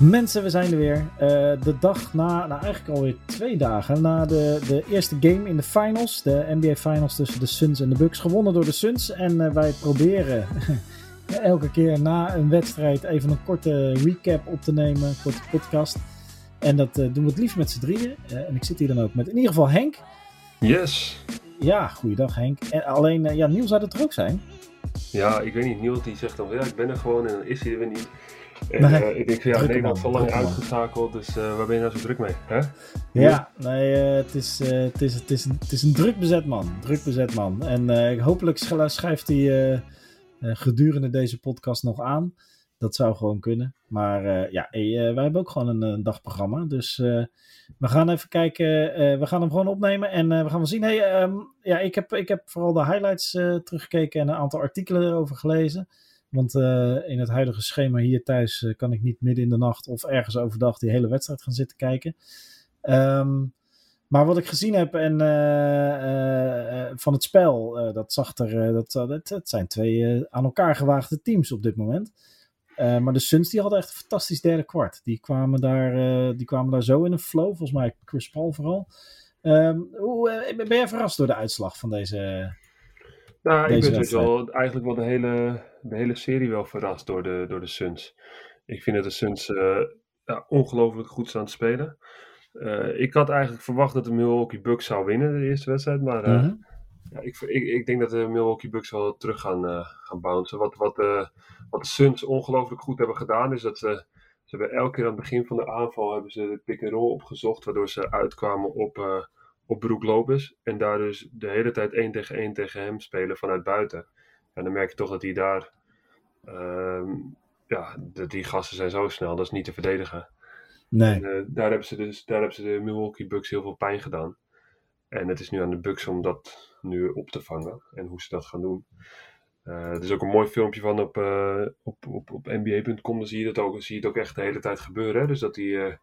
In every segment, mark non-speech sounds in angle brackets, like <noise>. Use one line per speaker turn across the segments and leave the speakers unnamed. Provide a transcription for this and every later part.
Mensen, we zijn er weer. Uh, de dag na, nou eigenlijk alweer twee dagen, na de, de eerste game in de finals. De NBA finals tussen de Suns en de Bucks. Gewonnen door de Suns. En uh, wij proberen <laughs> elke keer na een wedstrijd even een korte recap op te nemen. Een korte podcast. En dat uh, doen we het liefst met z'n drieën. en ik zit hier dan ook met in ieder geval Henk.
Yes.
Ja, goeiedag Henk. En alleen, ja, Niels zou het er ook zijn.
Ja, ik weet niet. Niels die zegt dan, ja, ik ben er gewoon en dan is hij er weer niet. En, nee, uh, ik denk van ja, Nederland al lang uitgeschakeld, dus uh, waar ben je nou zo druk mee? Hè?
Ja, nee, uh, het, is, het, is, het, is een, het is een druk bezet man. Druk bezet man. En hopelijk schrijft hij gedurende deze podcast nog aan. Dat zou gewoon kunnen. Maar ja, hey, wij hebben ook gewoon een, een dagprogramma. Dus we gaan even kijken. we gaan hem gewoon opnemen en we gaan wel zien. Hey, um, ja, ik, heb, ik heb vooral de highlights teruggekeken en een aantal artikelen erover gelezen. Want uh, in het huidige schema hier thuis uh, kan ik niet midden in de nacht of ergens overdag die hele wedstrijd gaan zitten kijken. Um, maar wat ik gezien heb en, uh, van het spel, dat zag er. dat, het, het zijn twee aan elkaar gewaagde teams op dit moment. maar de Suns die hadden echt een fantastisch derde kwart. Die kwamen daar, die kwamen daar zo in een flow. Volgens mij Chris Paul vooral. Um, hoe, ben jij verrast door de uitslag van deze,
nou, ik ben dus wel eigenlijk wel de hele, de hele serie wel verrast door de, door de Suns. Ik vind dat de Suns uh, ja, ongelooflijk goed staan te spelen. Uh, ik had eigenlijk verwacht dat de Milwaukee Bucks zou winnen de eerste wedstrijd. Maar uh, mm-hmm. ja, ik, ik, ik, denk dat de Milwaukee Bucks wel terug gaan, gaan bouncen. Wat, wat, wat de Suns ongelooflijk goed hebben gedaan is dat ze... Ze hebben elke keer aan het begin van de aanval hebben ze de pick-and-roll opgezocht, waardoor ze uitkwamen op, op Broek Lopez. En daar dus de hele tijd één tegen één tegen hem spelen vanuit buiten. En dan merk je toch dat hij daar. Uh, ja, de, die gasten zijn zo snel, dat is niet te verdedigen. Nee. En, uh, daar, hebben ze dus, daar hebben ze de Milwaukee Bucks heel veel pijn gedaan. En het is nu aan de Bucks om dat nu op te vangen en hoe ze dat gaan doen. Uh, er is ook een mooi filmpje van op, uh, op, op, op NBA.com. Dan zie je, dat ook, zie je het ook echt de hele tijd gebeuren. Hè? Dus dat die,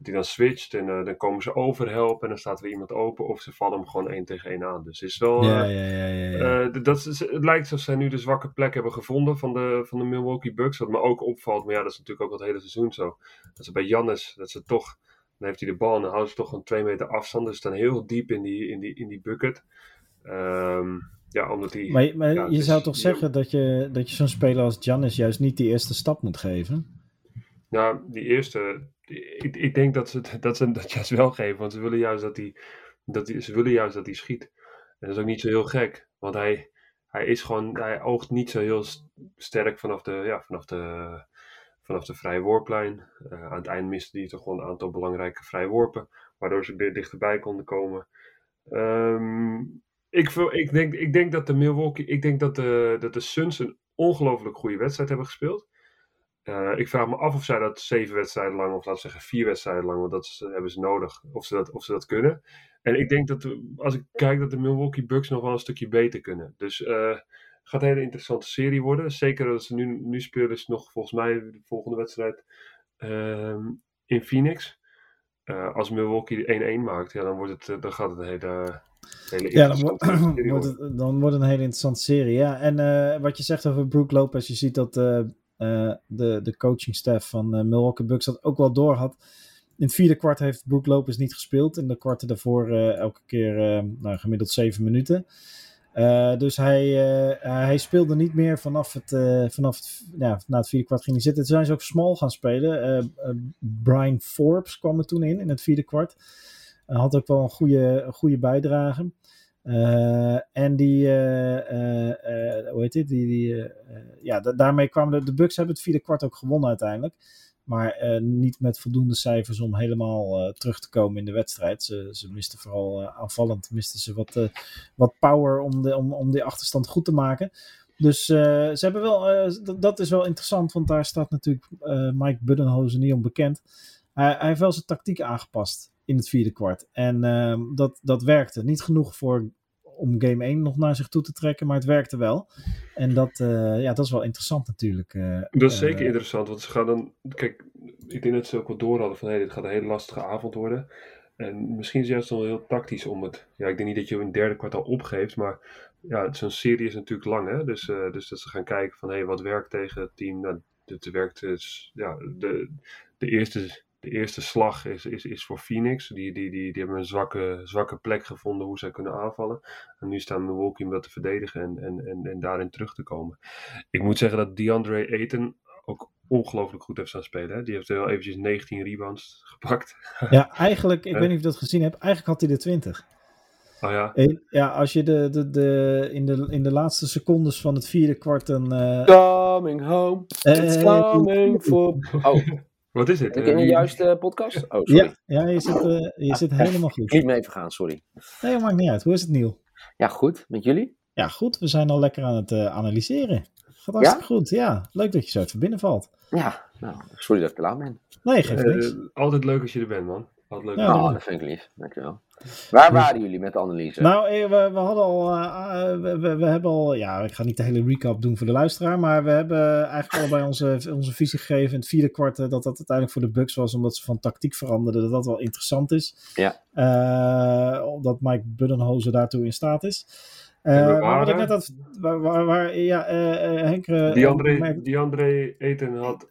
die dan switcht en uh, dan komen ze overhelpen en dan staat er iemand open of ze vallen hem gewoon één tegen één aan. Dus het is wel. Ja, uh, ja, ja, ja, ja. Uh, dat is, het lijkt alsof zij nu de zwakke plek hebben gevonden van de, van de Milwaukee Bucks. Wat me ook opvalt, maar ja, dat is natuurlijk ook het hele seizoen zo. Dat ze bij Jannes, dat ze toch. Dan heeft hij de bal en dan houden ze toch een twee meter afstand. Dus staan heel diep in die, in die, in die bucket. Um, ja, omdat hij.
Maar, maar ja, je zou toch zeggen dat je, dat je zo'n speler als Jannes juist niet die eerste stap moet geven?
Nou, die eerste ik, ik denk dat ze, dat ze dat juist wel geven, want ze willen juist dat hij, dat ze willen juist dat hij schiet. En dat is ook niet zo heel gek, want hij, hij is gewoon, hij oogt niet zo heel sterk vanaf de, ja, vanaf de, vanaf de vrije worplijn. Uh, aan het eind miste hij toch gewoon een aantal belangrijke vrije worpen, waardoor ze weer dichterbij konden komen. Um, ik, ik, denk, ik denk dat de Milwaukee, ik denk dat de, dat de Suns een ongelooflijk goede wedstrijd hebben gespeeld. Uh, ik vraag me af of zij dat zeven wedstrijden lang, of laten we zeggen vier wedstrijden lang, want dat hebben ze nodig, of ze dat, of ze dat kunnen. En ik denk dat, als ik kijk, dat de Milwaukee Bucks nog wel een stukje beter kunnen. Dus uh, gaat een hele interessante serie worden. Zeker dat ze nu, nu spelen ze nog volgens mij de volgende wedstrijd uh, in Phoenix. Als Milwaukee 1-1 maakt, ja, dan, wordt het, dan gaat het een hele, hele
ja, dan, wordt dan wordt het een hele interessante serie. Ja, en wat je zegt over Brook Lopez, je ziet dat uh, de, de coachingstaff van uh, Milwaukee Bucks dat ook wel door had. In het vierde kwart heeft Brook Lopez niet gespeeld. In de kwarten daarvoor uh, elke keer nou, gemiddeld zeven minuten. dus hij, hij speelde niet meer vanaf het, vanaf ja, na het vierde kwart ging hij zitten. Toen zijn ze ook small gaan spelen. Brian Forbes kwam er toen in, in het vierde kwart. Hij had ook wel een goede, een goede bijdrage. Uh, en die, uh, uh, hoe heet dit? Die, ja, daarmee kwamen de, de Bucks hebben het vierde kwart ook gewonnen uiteindelijk. Maar niet met voldoende cijfers om helemaal terug te komen in de wedstrijd. Ze, ze misten vooral aanvallend misten ze wat, wat power om, de, om, om die achterstand goed te maken. Dus ze hebben wel, dat is wel interessant, want daar staat natuurlijk Mike Buddenhozen niet onbekend. Hij, hij heeft wel zijn tactiek aangepast in het vierde kwart. En uh, dat, dat werkte. Niet genoeg voor om game 1 nog naar zich toe te trekken, maar het werkte wel. En dat, uh, ja, dat is wel interessant natuurlijk. Uh,
dat is zeker interessant, want ze gaan dan... Kijk, ik denk dat ze ook wel door hadden van, hey, dit gaat een hele lastige avond worden. En misschien is het juist wel heel tactisch om het... Ja, ik denk niet dat je een derde kwartaal opgeeft, maar ja, zo'n serie is natuurlijk lang, hè. Dus, dus dat ze gaan kijken van, hé, hey, wat werkt tegen het team? Nou, Het werkt, dus, ja, de, de, eerste, de eerste slag is, is, is voor Phoenix. Die, die, die, die hebben een zwakke, zwakke plek gevonden hoe zij kunnen aanvallen. En nu staan Milwaukee om dat te verdedigen en, en, en, en daarin terug te komen. Ik moet zeggen dat DeAndre Ayton ook ongelooflijk goed heeft staan spelen. Hè? Die heeft wel eventjes 19 rebounds <laughs> gepakt.
Ja, eigenlijk, ik <laughs> weet niet of je dat gezien hebt, eigenlijk had hij de 20.
Oh ja?
ja, als je de, de, de, in, de, in de laatste secondes van het vierde kwart een... Uh...
Coming home, it's uh, coming <laughs> for... Oh.
Wat is het?
Ben ik in de juiste podcast? Oh,
sorry. Ja, ja je zit, uh, je zit helemaal goed.
Niet mee even gaan, sorry.
Nee, maakt niet uit. Hoe is het, Niel?
Ja, goed. Met jullie?
Ja, goed. We zijn al lekker aan het analyseren. Gaat hartstikke ja? goed. Ja, leuk dat je zo even binnenvalt.
Ja, nou, sorry dat ik te laat ben.
Nee, geeft niks.
altijd leuk als je er bent, man.
Altijd leuk. Ja, oh, dat vind ik lief. Dankjewel. Waar waren jullie met de analyse?
Nou, eh, we, we hadden al, uh, we, we, hebben al, ja, ik ga niet de hele recap doen voor de luisteraar, maar we hebben eigenlijk allebei onze, onze visie gegeven in het vierde kwart dat dat uiteindelijk voor de Bucks was, omdat ze van tactiek veranderden, dat dat wel interessant is.
Ja.
Uh, omdat Mike Buddenholzer daartoe in staat is. Uh, waar, wat ik net had, waar, waar, waar ja, uh, Henk...
DeAndre, DeAndre Eten had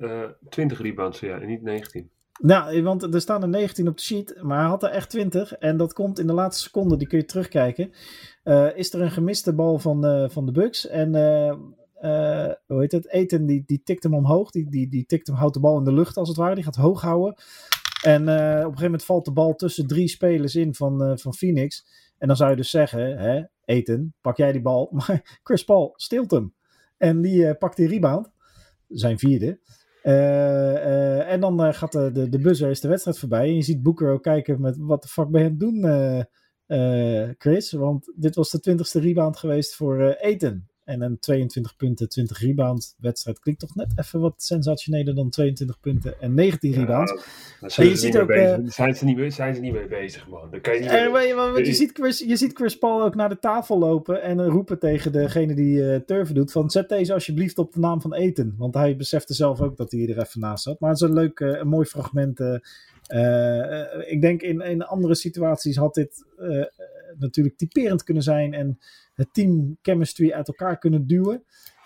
20 rebounds, ja, en niet 19.
Nou, want er staan er 19 op de sheet, maar hij had er echt 20. En dat komt in de laatste seconde, die kun je terugkijken. Uh, is er een gemiste bal van, uh, van de Bucks. En hoe heet het? Eten die, die tikt hem omhoog. Die, die, die tikt hem, houdt de bal in de lucht als het ware. Die gaat hoog houden. En op een gegeven moment valt de bal tussen drie spelers in van, van Phoenix. En dan zou je dus zeggen, hè, Eten, pak jij die bal. <laughs> Maar Chris Paul steelt hem. En die pakt die rebound. Zijn vierde. Uh, uh, en dan uh, gaat de, de, de buzzer is de wedstrijd voorbij. En je ziet Boeker ook kijken met wat de fuck ben je aan het doen, Chris? Want dit was de twintigste rebound geweest voor Eten. En een 22 punten, 20 rebound wedstrijd klinkt toch net even wat sensationeler dan 22 punten en 19 rebounds.
Ja, zijn, je ziet ook, uh, zijn, ze niet, zijn ze niet mee bezig, man. Kan je, niet
maar, je, ziet Chris, je ziet Chris Paul ook naar de tafel lopen en roepen tegen degene die uh, turven doet van zet deze alsjeblieft op de naam van Eten. Want hij besefte zelf ook dat hij er even naast zat. Maar het is een leuk, een mooi fragment. ik denk in, in andere situaties had dit natuurlijk typerend kunnen zijn en het team chemistry uit elkaar kunnen duwen.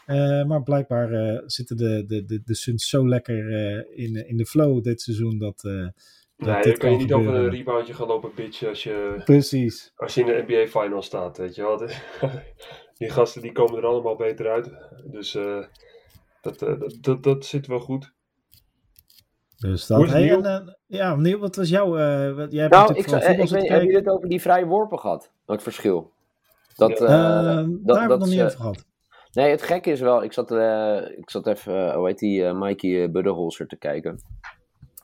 Uh, maar blijkbaar uh, zitten de, de, de, de Suns zo lekker uh, in, in de flow dit seizoen dat.
nee, dan kan je niet over een reboundje gaan lopen pitchen als je,
Precies.
als je in de NBA final staat. Weet je wel. <laughs> die gasten die komen er allemaal beter uit. Dus dat, dat, dat, dat zit wel goed.
Dus dat. Hey, en, ja, Neil, wat was jouw. jij
hebt nou, ik, zou, ik weet, heb je het over die vrije worpen gehad? Wat verschil?
Dat, uh, daar hebben we het nog niet over gehad.
Nee, het gekke is wel, ik zat, uh, ik zat even, uh, hoe heet die, uh, Mikey Buddenholzer te kijken.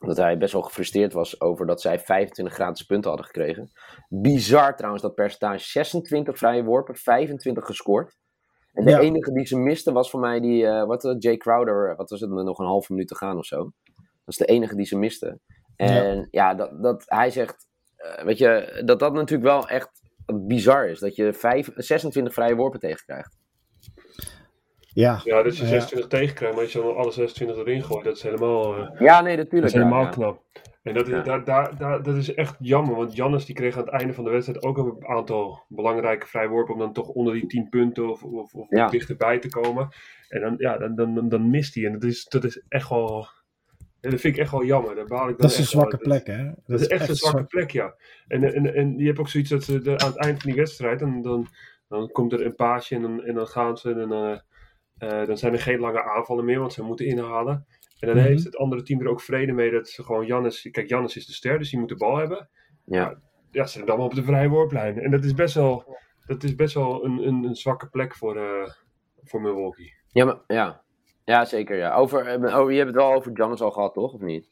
Dat hij best wel gefrustreerd was over dat zij 25 gratis punten hadden gekregen. Bizar trouwens, dat percentage. 26 vrije worpen, 25 gescoord. En de enige die ze miste was voor mij die, wat Jay Crowder, wat was het, met nog een halve minuut te gaan of zo. Dat is de enige die ze miste. En ja, ja dat, dat, hij zegt, weet je, dat dat natuurlijk wel echt bizar is. Dat je 5, 26 vrije worpen tegenkrijgt.
Ja,
ja dat je 26 ja. tegenkrijgt, maar als je dan alle 26 erin gooit, dat is helemaal, uh,
ja, nee, natuurlijk,
dat is helemaal ja, knap. En dat, ja. daar, daar, daar, dat is echt jammer, want Jannes die kreeg aan het einde van de wedstrijd ook een aantal belangrijke vrijworpen om dan toch onder die 10 punten of, of, of dichterbij te komen. En dan, ja, dan, dan, dan mist hij. En dat is, dat is echt wel en dat vind ik echt wel jammer. Daar baal ik dan
dat is een zwakke plek, hè? Dat,
dat, is echt, een zwakke plek, ja. En, en, en je hebt ook zoiets dat ze de, aan het eind van die wedstrijd, en dan, dan komt er een paasje en dan, en dan gaan ze en dan, uh, dan zijn er geen lange aanvallen meer, want ze moeten inhalen. En dan mm -hmm. heeft het andere team er ook vrede mee dat ze gewoon Jannes, kijk, Jannes is de ster, dus die moet de bal hebben.
Ja.
Ja, ze zijn dan op de vrije worplijn. En dat is best wel, dat is best wel een, een, een zwakke plek voor, uh, voor Milwaukee.
Ja, maar, ja, ja, zeker. Ja. Over, eh, oh, je hebt het wel over Giannis al gehad, toch? Of niet?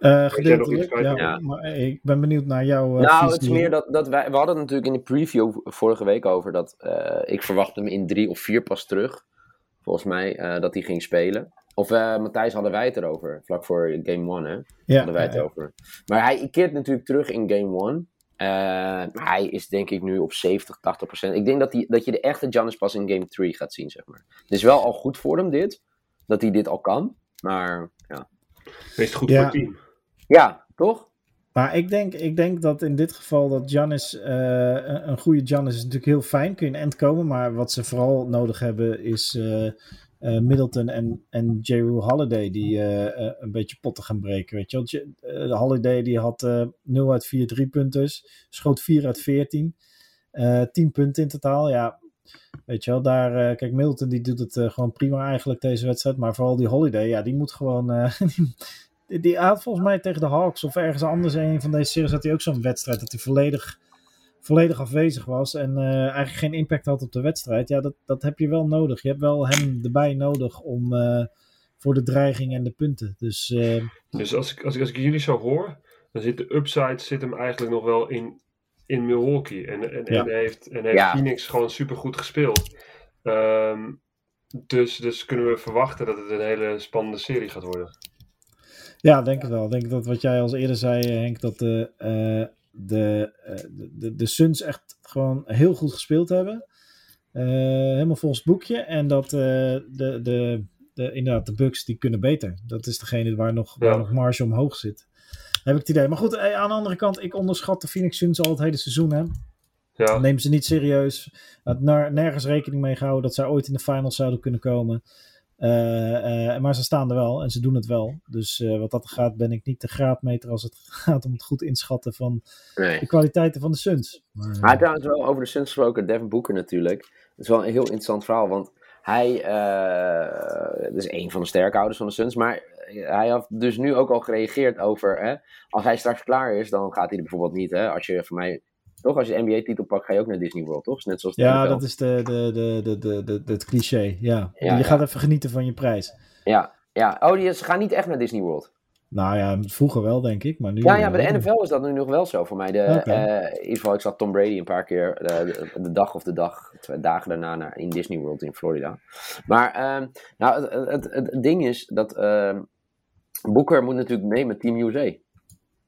Uh, gedeeltelijk, ja, ja, Maar ik ben benieuwd naar jouw.
Uh, nou, het is meer dat, dat wij. We hadden het natuurlijk in de preview vorige week over dat. Uh, ik verwacht hem in drie of vier pas terug. Volgens mij dat hij ging spelen. Of Matthijs hadden wij het erover. Vlak voor game one, hè? Ja, hadden wij het over. Maar hij keert natuurlijk terug in game one. maar hij is denk ik nu op 70, 80 procent. Ik denk dat, hij, dat je de echte Giannis pas in game 3 gaat zien, zeg maar. Het is wel al goed voor hem, dit dat hij dit al kan. Maar ja.
Wees goed voor het team.
Ja, toch?
Maar ik denk, ik denk dat in dit geval dat Giannis, uh, een goede Giannis is natuurlijk heel fijn, kun je in end komen. Maar wat ze vooral nodig hebben is uh, Middleton en, en Jeru Holiday die een beetje potten gaan breken. Weet je wel. Holiday die had 0 uit 4 drie punters, schoot 4 uit 14. 10 punten in totaal. Ja, Weet je wel, daar, uh, kijk, Middleton die doet het uh, gewoon prima eigenlijk deze wedstrijd. Maar vooral die Holiday, ja, die moet gewoon. Uh, <laughs> die, die volgens mij tegen de Hawks of ergens anders in een van deze series had hij ook zo'n wedstrijd. Dat hij volledig, volledig afwezig was en eigenlijk geen impact had op de wedstrijd. Ja, dat, dat heb je wel nodig. Je hebt wel hem erbij nodig om voor de dreiging en de punten. Dus,
dus als, ik, als, ik, als ik jullie zo hoor, dan zit de upside zit hem eigenlijk nog wel in in Milwaukee. En, en, en heeft, en heeft Phoenix gewoon super goed gespeeld. Um, dus, dus kunnen we verwachten dat het een hele spannende serie gaat worden.
Ja, denk het wel. Ik denk dat wat jij al eerder zei, Henk, dat de, uh, de, uh, de, de Suns echt gewoon heel goed gespeeld hebben. Uh, helemaal volgens boekje. En dat de, de, de, inderdaad, de Bucks die kunnen beter. Dat is degene waar nog, waar nog marge omhoog zit heb ik het idee. Maar goed, eh, aan de andere kant, ik onderschat de Phoenix Suns al het hele seizoen. Hè? Ja. Neem ze niet serieus. Had nergens rekening mee gehouden dat zij ooit in de finals zouden kunnen komen. Uh, uh, maar ze staan er wel en ze doen het wel. Dus uh, wat dat gaat, ben ik niet de graadmeter als het <laughs> gaat om het goed inschatten van nee. de kwaliteiten van de Suns.
Maar, maar trouwens wel over de Suns gesproken, Devin Booker natuurlijk. Dat is wel een heel interessant verhaal, want hij is een van de sterkhouders van de Suns, maar hij heeft dus nu ook al gereageerd over, hè, als hij straks klaar is, dan gaat hij er bijvoorbeeld niet, hè, als je voor mij, toch, als je de NBA-titel pakt, ga je ook naar Disney World, toch? Net zoals
ja, dat is de, de, de, de, de, de, het cliché, ja. ja je gaat even genieten van je prijs.
Ja, ja. Oh, die, ze gaan niet echt naar Disney World.
Nou ja, vroeger wel, denk ik. Maar nu
ja, ja, bij de NFL is dat nu nog wel zo voor mij. De, okay. in ieder geval, ik zag Tom Brady een paar keer de, de, dag of de dag, twee dagen daarna naar, in Disney World in Florida. Maar uh, nou, het, het, het, ding is dat uh, Boeker moet natuurlijk mee met Team USA.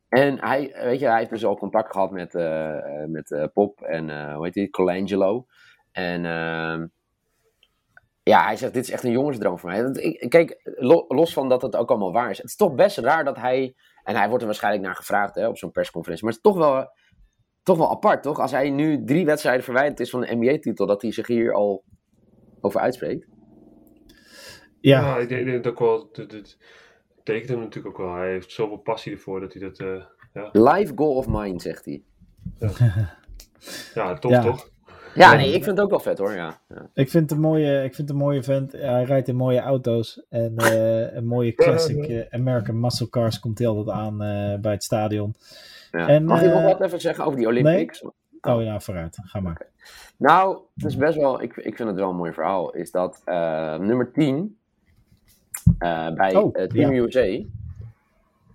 En hij, weet je, hij heeft dus al contact gehad met, uh, met uh, Pop en uh, hoe heet die, Colangelo. En ehm, ja, hij zegt, dit is echt een jongensdroom voor mij. Ik, kijk, los van dat het ook allemaal waar is. Het is toch best raar dat hij, en hij wordt er waarschijnlijk naar gevraagd hè, op zo'n persconferentie. Maar het is toch wel, toch wel apart, toch? Als hij nu drie wedstrijden verwijderd is van de NBA-titel, dat hij zich hier al over uitspreekt.
Ja, ja ik denk dat ook wel tekent hem natuurlijk ook wel. Hij heeft zoveel passie ervoor dat hij dat. Uh, ja.
Live goal of mine, zegt hij.
Ja, <laughs> ja tof toch?
Ja, nee, ik vind het ook wel vet hoor. Ja. ja.
Ik vind het een mooie, ik vind een mooie vent. Hij rijdt in mooie auto's. En uh, een mooie classic uh, <laughs> American muscle cars komt hij altijd aan uh, bij het stadion.
Ja. En, Mag ik nog wat even zeggen over die Olympics?
Nee? Oh ja, vooruit. Ga maar. Okay.
Nou, het is best wel, ik, ik vind het wel een mooi verhaal. Is dat nummer 10 uh, bij oh, uh, Team ja. USA.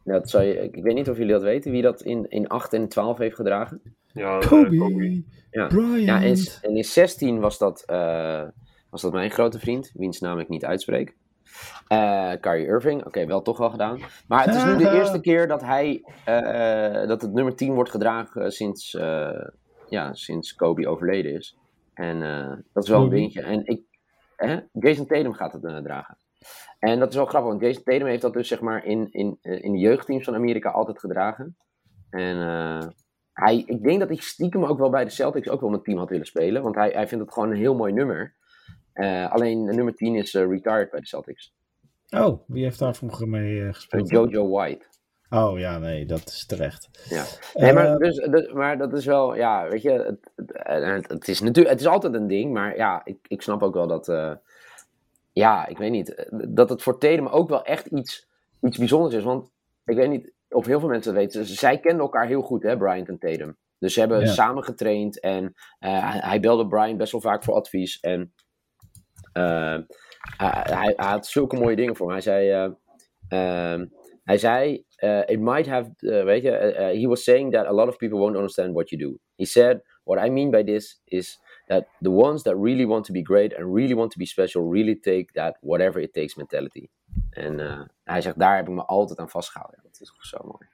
Dat zou je, ik weet niet of jullie dat weten, wie dat in, in 8 en 12 heeft gedragen.
Ja, eh, Kobe, Kobe.
Ja. Bryant. Ja, en, en, in 16 was dat, was dat mijn grote vriend, wiens naam ik niet uitspreek. Uh, Kyrie Irving, oké, wel toch wel gedaan. Maar het is nu de <laughs> eerste keer dat hij, dat het nummer 10 wordt gedragen sinds, ja, sinds Kobe overleden is. En dat is wel een dingetje. En ik, Jason Tatum gaat het dragen. En dat is wel grappig, want Jason Tatum heeft dat dus zeg maar in, in, eh, in de jeugdteams van Amerika altijd gedragen. En uh, hij, ik denk dat hij stiekem ook wel bij de Celtics ook wel met team had willen spelen. Want hij, hij vindt het gewoon een heel mooi nummer. Uh, alleen nummer 10 is uh, retired bij de Celtics.
Oh, wie heeft daar vroeger mee gespeeld?
Jojo White.
Oh ja, nee, dat is terecht.
Ja. Nee, maar, dus, dus, maar dat is wel, ja, weet je, het, het, het, is natuurlijk, het is altijd een ding, maar ja, ik, ik snap ook wel dat, ja, ik weet niet, dat het voor Tatum ook wel echt iets, iets bijzonders is. Want ik weet niet of heel veel mensen weten, zij kenden elkaar heel goed, hè, Bryant en Tatum. Dus ze hebben samen getraind en uh, hij belde Brian best wel vaak voor advies. En uh, hij, hij, had zulke mooie dingen voor me. Hij zei, uh, hij zei it might have, weet je, he was saying that a lot of people won't understand what you do. He said, what I mean by this is that the ones that really want to be great and really want to be special really take that whatever it takes mentality. En uh, hij zegt, daar heb ik me altijd aan vastgehouden. Dat is zo mooi.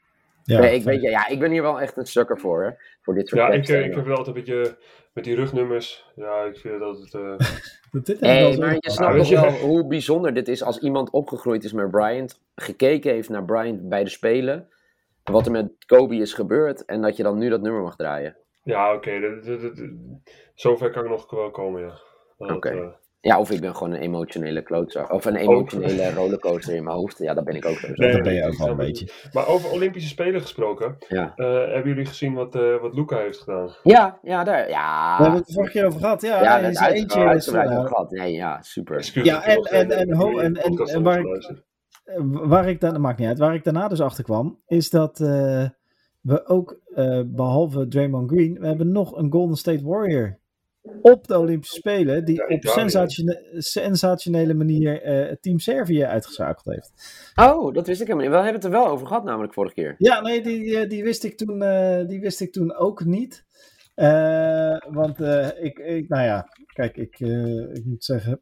Ja, nee, ik, weet, ja, ja, ik ben hier wel echt een sucker voor, hè, voor dit soort
Ja, ik, ik heb wel altijd een beetje met die rugnummers. Ja, ik vind dat het... <laughs> Uh...
hey, maar je snapt toch wel hoe bijzonder dit is als iemand opgegroeid is met Bryant, gekeken heeft naar Bryant bij de Spelen, wat er met Kobe is gebeurd en dat je dan nu dat nummer mag draaien.
Ja, oké. Okay. Zover kan ik nog wel komen, ja.
Oké. Okay. Uh... Ja, of ik ben gewoon een emotionele klootzak. Of een emotionele rollercoaster in mijn hoofd. Ja, dat ben ik ook zo.
Nee, dat ben je ook wel een beetje.
Maar over Olympische Spelen gesproken.
Ja.
Uh, hebben jullie gezien wat, uh, wat Luca heeft gedaan?
Ja, ja, daar. Ja.
We hebben het vorige keer over gehad. Ja,
ja
nee,
is eentje. Uitgebreid over gehad. Nee, ja, super.
Excuse
ja, en, en, en, en, en, en, en waar, ik, waar ik dan, dat maakt niet uit, waar ik daarna dus achter kwam, is dat uh, we ook, uh, behalve Draymond Green, we hebben nog een Golden State Warrior op de Olympische Spelen, die
Ja,
op sensatione- sensationele manier eh, het Team Servië uitgeschakeld heeft.
Oh, dat wist ik helemaal niet. We hebben het er wel over gehad, namelijk vorige keer.
Ja, nee, die, eh, die, wist, ik toen, eh, die wist ik toen ook niet. Eh, want eh, ik, ik, nou ja, kijk, ik, eh, ik moet zeggen,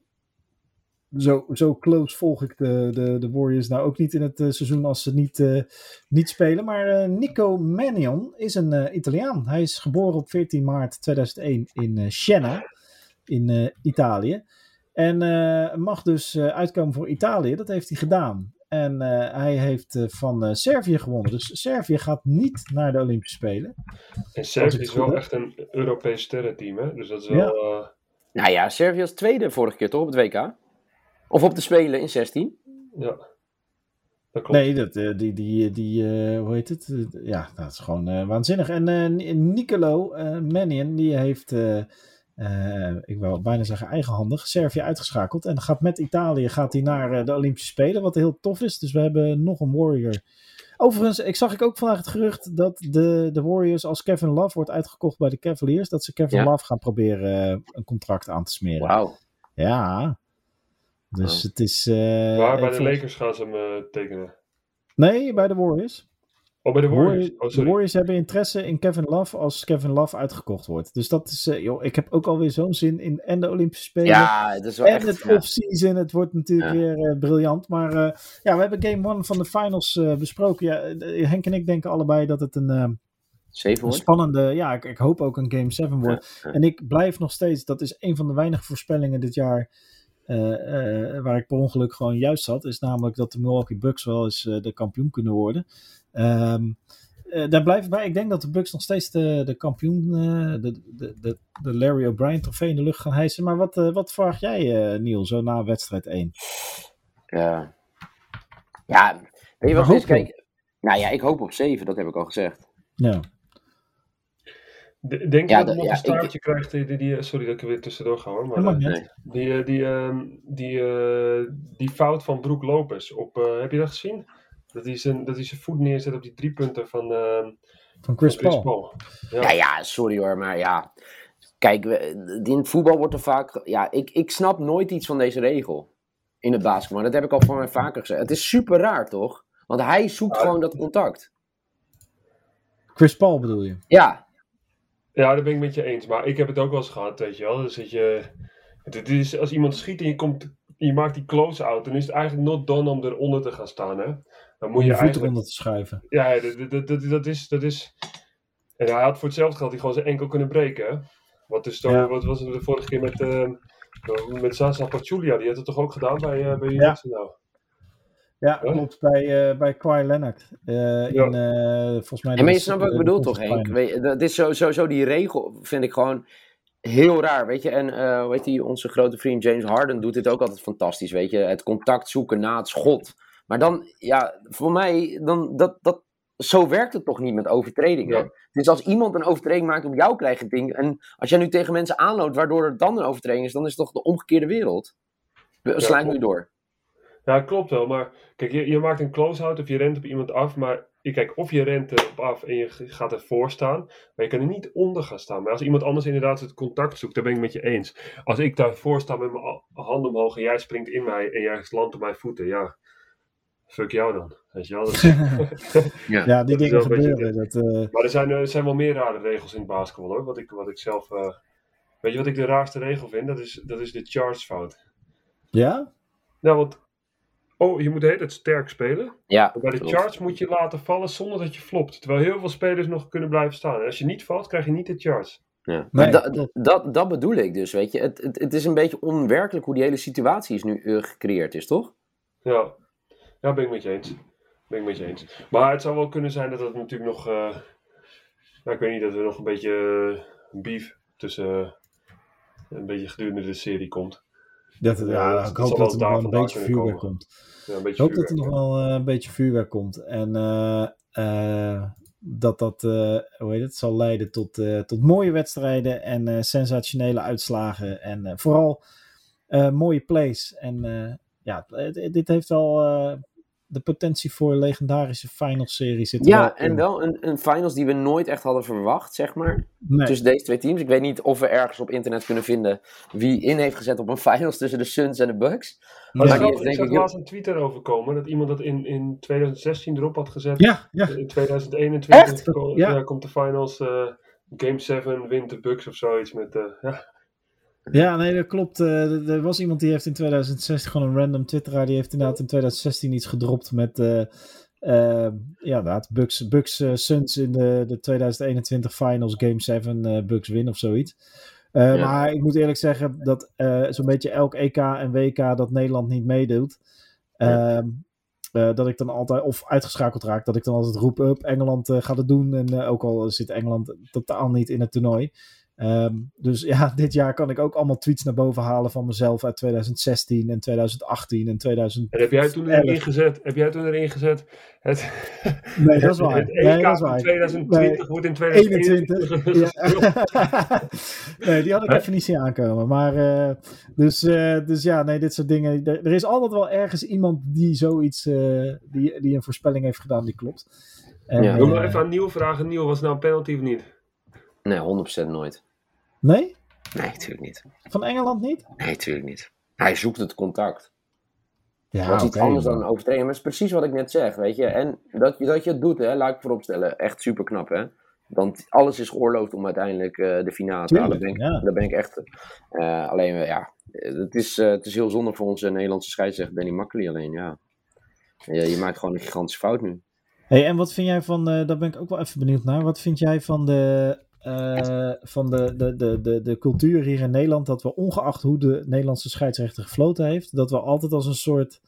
zo, zo close volg ik de, de, de Warriors nou ook niet in het eh, seizoen als ze niet, eh, niet spelen. Maar eh, Nico Mannion is een eh, Italiaan. Hij is geboren op 14 maart 2001 in eh, Siena, in eh, Italië. En eh, mag dus eh, uitkomen voor Italië. Dat heeft hij gedaan. En eh, hij heeft eh, van eh, Servië gewonnen. Dus Servië gaat niet naar de Olympische Spelen.
En Servië is wel
heb.
echt een Europees sterrenteam, hè? Dus dat is wel...
Ja.
eh,
Nou ja, Servië was tweede vorige keer toch op het WK? Of op de Spelen in 16?
ja. Dat klopt.
Nee, dat, eh, die, die, die eh, hoe heet het? Eh, ja, dat is gewoon eh, waanzinnig. En eh, Ni- Nicolo eh Mannion, die heeft, eh, eh, ik wil bijna zeggen eigenhandig, Servië uitgeschakeld. En gaat met Italië gaat hij naar eh, de Olympische Spelen, wat heel tof is. Dus we hebben nog een Warrior. Overigens, ik zag ik ook vandaag het gerucht dat de, de Warriors, als Kevin Love wordt uitgekocht bij de Cavaliers, dat ze Kevin
Ja.
Love gaan proberen eh, een contract aan te smeren.
Wauw.
Ja. Dus het is... eh,
Waar bij de
vond-
Lakers gaan ze hem eh, tekenen?
Nee, bij de Warriors.
Oh, bij de Warriors.
Warriors,
Oh,
de. Warriors hebben interesse in Kevin Love als Kevin Love uitgekocht wordt. Dus dat is, eh, joh, ik heb ook alweer zo'n zin in en de Olympische Spelen.
Ja, het is wel
en
echt...
het
ja.
off-season, het wordt natuurlijk
Ja.
weer eh, briljant. Maar eh, ja, we hebben game one van de finals besproken. Ja, Henk en ik denken allebei dat het een, eh,
Zeven hoor.
spannende, ja, ik, ik hoop ook een game 7 wordt.
Ja, ja.
En ik blijf nog steeds, dat is een van de weinige voorspellingen dit jaar. Eh, eh, waar ik per ongeluk gewoon juist zat, is namelijk dat de Milwaukee Bucks wel eens eh, de kampioen kunnen worden. Ehm, eh, daar blijf ik bij. Ik denk dat de Bucks nog steeds de, de kampioen, de, de, de, Larry O'Brien trofee in de lucht gaan hijsen. Maar wat, wat vraag jij, Niel, zo na wedstrijd 1?
Ja. Ja, weet je wat is? Kijk, nou ja, ik hoop op zeven, dat heb ik al gezegd.
Ja.
Denk je
Ja,
dat
dat-
hij nog
ja,
een
ik-
staartje krijgt? Die, die, die- sorry dat ik er weer tussendoor ga hoor. Maar, eh, die, eh, die, ehm, die, eh, die fout van Broek Lopez. Op, eh, heb je dat gezien? Dat hij, zijn, dat hij zijn voet neerzet op die drie punten van, ehm,
Van Chris,
van Chris
Paul.
Paul. Ja.
Ja, ja, sorry hoor, maar ja. Kijk, we- in het voetbal wordt er vaak. Ja, ik, ik snap nooit iets van deze regel. In het basketbal. Dat heb ik al voor mij vaker gezegd. Het is super raar, toch? Want hij zoekt
Ja.
gewoon dat contact.
Chris Paul bedoel je?
Ja,
Ja, dat ben ik met je eens. Maar ik heb het ook wel eens gehad, weet je wel. Dus dat je, het is, als iemand schiet en je, komt, je maakt die close-out, dan is het eigenlijk not done om eronder te gaan staan. Hè? Dan moet
Om
je,
je voet
eigenlijk...
eronder te schuiven.
Ja, dat, dat, dat, dat is, dat is... En hij had voor hetzelfde geld die gewoon zijn enkel kunnen breken. hè. Wat, is dan,
Ja.
wat was het de vorige keer met, eh met Sasa Pachulia? Die had het toch ook gedaan bij, eh bij
Ja.
Nou?
Ja,
Ja.
klopt. Bij, eh bij Kawhi Leonard. Eh, in, eh, volgens mij...
en maar je snapt wat ik bedoel toch, Henk?
conference
Weet je, dat is zo, sowieso die regel, vind ik gewoon heel raar, weet je. En eh weet je, onze grote vriend James Harden doet dit ook altijd fantastisch, weet je. Het contact zoeken na het schot. Maar dan, ja, voor mij, dan, dat, dat, zo werkt het toch niet met overtredingen.
Ja.
Dus als iemand een overtreding maakt op jou, krijg je het ding. En als jij nu tegen mensen aanloopt, waardoor het dan een overtreding is, dan is het toch de omgekeerde wereld. We- ik nu door.
Ja, klopt wel. Maar kijk, je, je maakt een close-out of je rent op iemand af. Maar je, kijk, of je rent erop af en je gaat ervoor staan. Maar je kan er niet onder gaan staan. Maar als iemand anders inderdaad het contact zoekt, daar ben ik met je eens. Als ik daarvoor sta met mijn a- hand omhoog en jij springt in mij en jij landt op mijn voeten. Ja, fuck jou dan. Weet je wel? Dat is- <laughs>
Ja, die dingen
beetje
gebeuren. Dat, eh,
Maar er zijn, er zijn wel meer rare regels in het basketbal hoor. Wat ik, wat ik zelf. eh, weet je wat ik de raarste regel vind? Dat is, dat is de charge fout.
ja?
Nou, want. Oh, je moet de hele tijd sterk spelen.
Ja,
Maar bij de
klopt.
charge moet je laten vallen zonder dat je flopt. Terwijl heel veel spelers nog kunnen blijven staan. En als je niet valt, krijg je niet de charge.
Ja.
Nee,
Maar da-
klopt.
dat, dat bedoel ik dus, weet je. Het, het, het is een beetje onwerkelijk hoe die hele situatie is nu eh, gecreëerd is, toch?
Ja. ja, ben ik met je eens. Ben ik met je eens. Maar het zou wel kunnen zijn dat het natuurlijk nog. eh, nou, ik weet niet, dat er nog een beetje eh, beef tussen. een beetje gedurende de serie komt.
Dat, ja, ik hoop dat er nog wel een beetje vuurwerk komt. Ja, een beetje ik hoop dat er nog wel een beetje vuurwerk komt. En dat dat, hoe heet het, zal leiden tot, tot mooie wedstrijden en sensationele uitslagen. En vooral mooie plays. En ja, dit heeft al de potentie voor legendarische finals-serie zit
Ja, en wel een, een finals die we nooit echt hadden verwacht, zeg maar. Tussen deze twee teams. Ik weet niet of we ergens op internet kunnen vinden wie in heeft gezet op een <laughs> finals tussen de Suns en de Bucks.
Maar ja. ik zag laatst een tweet erover komen dat iemand dat in, in 2016 erop had gezet.
Ja, ja.
In 2021 ja. komt de finals, uh, Game 7 wint de Bucks of zoiets met... Uh, ja.
Ja, nee, dat klopt. Uh, er was iemand die heeft in 2016 gewoon een random twitteraar, die heeft inderdaad in 2016 iets gedropt met, uh, uh, ja, inderdaad, Bucks, Bucks Suns in de, de 2021 Finals Game 7 Bucks win of zoiets. Maar ik moet eerlijk zeggen dat zo'n beetje elk EK en WK dat Nederland niet meedoet, ehm, dat ik dan altijd, of uitgeschakeld raak, dat ik dan altijd roep up, Engeland gaat het doen. En ook al zit Engeland totaal niet in het toernooi. Ehm, dus ja, <laughs> dit jaar kan ik ook allemaal tweets naar boven halen van mezelf uit 2016 en 2018 en 2000.
En heb jij toen erin gezet? Heb jij toen erin gezet? Het,
nee, dat is <laughs> waar.
Het EK nee, dat is waar. 2020 wordt in 2021. <laughs>
nee, die had ik even niet zien aankomen. Maar uh, dus, uh, dus ja, nee, dit soort dingen. Er is altijd wel ergens iemand die zoiets, uh, die, die een voorspelling heeft gedaan die klopt.
En, ja. Doe maar even aan Nieuw vragen. Nieuw, was het nou een penalty of niet?
Nee, 100% nooit.
Nee?
Nee, natuurlijk niet.
Van Engeland niet?
Nee, natuurlijk niet. Hij zoekt het contact. Ja, dat is iets anders dan een overtreding. Maar dat is precies wat ik net zeg, weet je. En dat je, dat je het doet, hè, laat ik vooropstellen. Echt super knap, hè. Want alles is geoorloofd om uiteindelijk uh, de finale te halen. Daar ja. daar ben ik echt... Uh, alleen, ja, het is, het is heel zonde voor onze Nederlandse scheidsrechter Danny Makkely. Alleen, ja, je, je maakt gewoon een gigantische fout nu.
Hey, en wat vind jij van, daar ben ik ook wel even benieuwd naar. Wat vind jij van de uh, van de, de, de, de, de cultuur hier in Nederland dat we ongeacht hoe de Nederlandse scheidsrechter gefloten heeft, dat we altijd als een soort.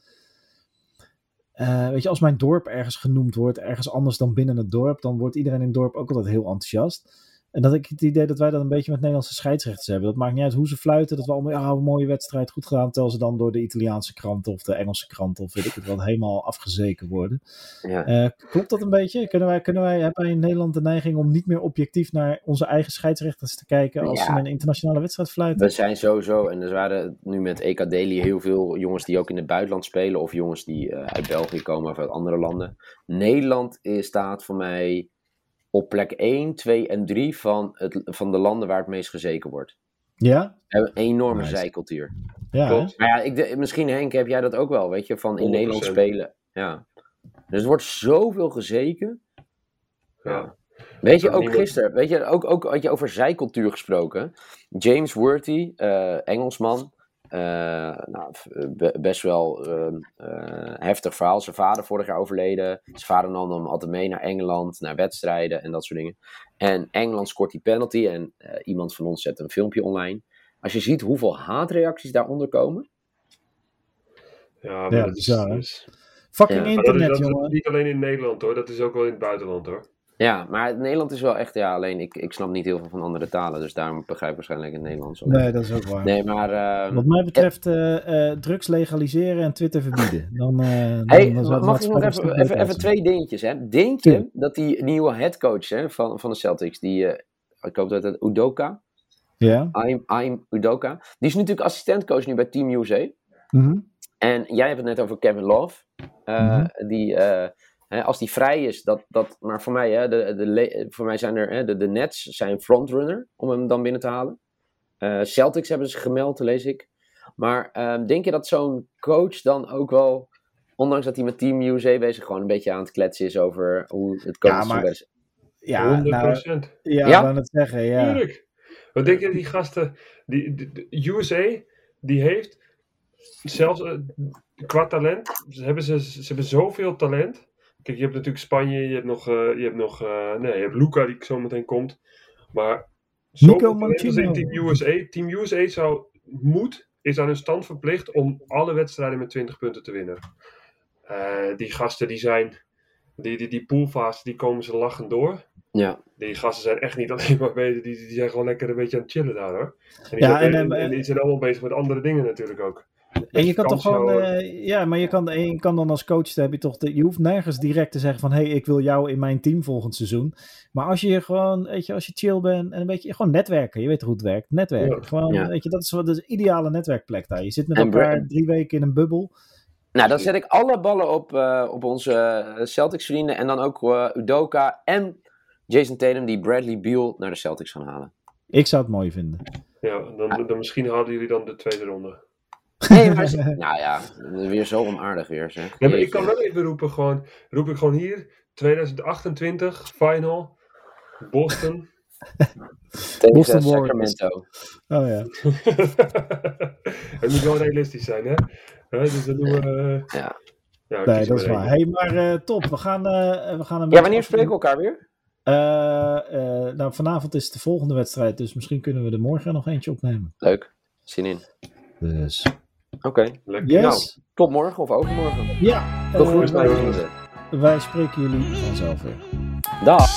Uh, weet je, als mijn dorp ergens genoemd wordt, ergens anders dan binnen het dorp, dan wordt iedereen in het dorp ook altijd heel enthousiast. En dat ik het idee dat wij dat een beetje met Nederlandse scheidsrechters hebben. Dat maakt niet uit hoe ze fluiten. Dat we allemaal, ja, een mooie wedstrijd, goed gedaan. Terwijl ze dan door de Italiaanse kranten of de Engelse kranten of weet ik het wel, helemaal afgezeken worden. Ja. Uh, klopt dat een beetje? Kunnen wij, kunnen wij, hebben wij in Nederland de neiging om niet meer objectief naar onze eigen scheidsrechters te kijken als ze een internationale wedstrijd fluiten?
We zijn sowieso, en er waren nu met EK Daily heel veel jongens die ook in het buitenland spelen. Of jongens die uh, uit België komen of uit andere landen. Nederland staat voor mij op plek 1, 2 en 3 van, het, van de landen waar het meest gezeken wordt.
Ja?
Een enorme nice. zijcultuur.
Ja,
Klopt. Maar ja, ik, misschien Henk, heb jij dat ook wel, weet je, van in 100%. Nederland spelen. Ja. Dus er wordt zoveel gezeken. Ja. Weet je, ook gisteren, weet je, ook, ook had je over zijcultuur gesproken. James Worthy, uh, Engelsman, uh, nou, best wel uh, uh, heftig verhaal. Zijn vader vorig jaar overleden. Zijn vader nam hem altijd mee naar Engeland, naar wedstrijden en dat soort dingen. En Engeland scoort die penalty en iemand van ons zet een filmpje online. Als je ziet hoeveel haatreacties daaronder komen.
Ja, maar ja, dat is... Dus...
Fucking ja. internet,
dat
is, dat
is niet alleen in Nederland hoor, dat is ook wel in het buitenland hoor.
Ja, maar Nederland is wel echt, ja, alleen ik, ik snap niet heel veel van andere talen, dus daarom begrijp ik waarschijnlijk het Nederlands.
Ook. Nee, dat is ook waar.
Nee, maar... Uh,
Wat mij betreft, uh, uh, drugs legaliseren en Twitter verbieden. <laughs> Dan,
hey, dan, mag ik nog even, even, even, twee dingetjes, hè? Denk je ja. dat die nieuwe headcoach hè, van, van de Celtics, die, ik hoop dat het Udoka,
ja.
I'm, I'm Udoka, die is natuurlijk assistentcoach nu bij Team USA.
Mm -hmm.
En jij hebt het net over Kevin Love, mm -hmm. die Hè, als die vrij is, dat, dat, maar voor mij, hè, de, de, voor mij zijn er hè, de, de Nets zijn frontrunner om hem dan binnen te halen. Uh, Celtics hebben ze gemeld, lees ik. Maar uh, denk je dat zo'n coach dan ook wel, ondanks dat hij met Team USA bezig gewoon een beetje aan het kletsen is over hoe het coach
ja, maar,
is?
Ja,
100%.
Nou, ja, ja? het zeggen, ja.
Tuurlijk. Wat denk je, die gasten, die, die, de USA, die heeft zelfs uh, qua talent, ze hebben, ze, ze hebben zoveel talent Kijk, je hebt natuurlijk Spanje, je hebt nog, uh, je hebt nog uh, nee, je hebt Luca die zo meteen komt. Maar
Nico
in Team USA. Team USA zou, moet, is aan hun stand verplicht om alle wedstrijden met 20 punten te winnen. Uh, die gasten die zijn, die, die, die poolfase, die komen ze lachend door.
Ja.
Die gasten zijn echt niet alleen maar bezig, die, die zijn gewoon lekker een beetje aan het chillen daar hoor. En die,
Ja,
zijn,
en,
en,
eh,
en die zijn allemaal bezig met andere dingen natuurlijk ook.
En je kan toch gewoon, eh, ja, maar je kan, en je kan dan als coach, heb je toch, de, je hoeft nergens direct te zeggen van, hé, hey, ik wil jou in mijn team volgend seizoen. Maar als je hier gewoon, weet je, als je chill bent en een beetje, gewoon netwerken, je weet hoe het werkt, netwerken.
Ja.
Gewoon,
Ja.
weet je, dat is wat de ideale netwerkplek daar. Je zit met
En
elkaar
Brad-
drie weken in een bubbel.
Nou, dan zet ik alle ballen op, eh, op onze Celtics vrienden. En dan ook eh, Udoka en Jason Tatum die Bradley Beal naar de Celtics gaan halen.
Ik zou het mooi vinden.
Ja, dan, dan misschien halen jullie dan de tweede ronde.
Nee, maar ze- <laughs> nou ja, weer zo onaardig weer zeg.
Ja, maar ik kan wel even roepen, gewoon, roep ik gewoon hier, 2028, final, Boston. <laughs>
Tegen
Boston.
Sacramento.
Oh ja. <laughs>
Het moet wel realistisch zijn, hè? Hè, dus dan doen we... eh,
Ja.
ja
Nee, dat is
maar
waar. hey, maar eh, top. We gaan, eh, we gaan een
Ja, wanneer spreken we elkaar weer?
Eh, eh, nou, vanavond is de volgende wedstrijd, dus misschien kunnen we er morgen nog eentje opnemen.
Leuk. Zin in.
Dus,
Oké.
Lekker.
yes.
Nou, tot morgen of overmorgen.
Ja.
Tot naar
wij, wij spreken jullie vanzelf weer.
Dag.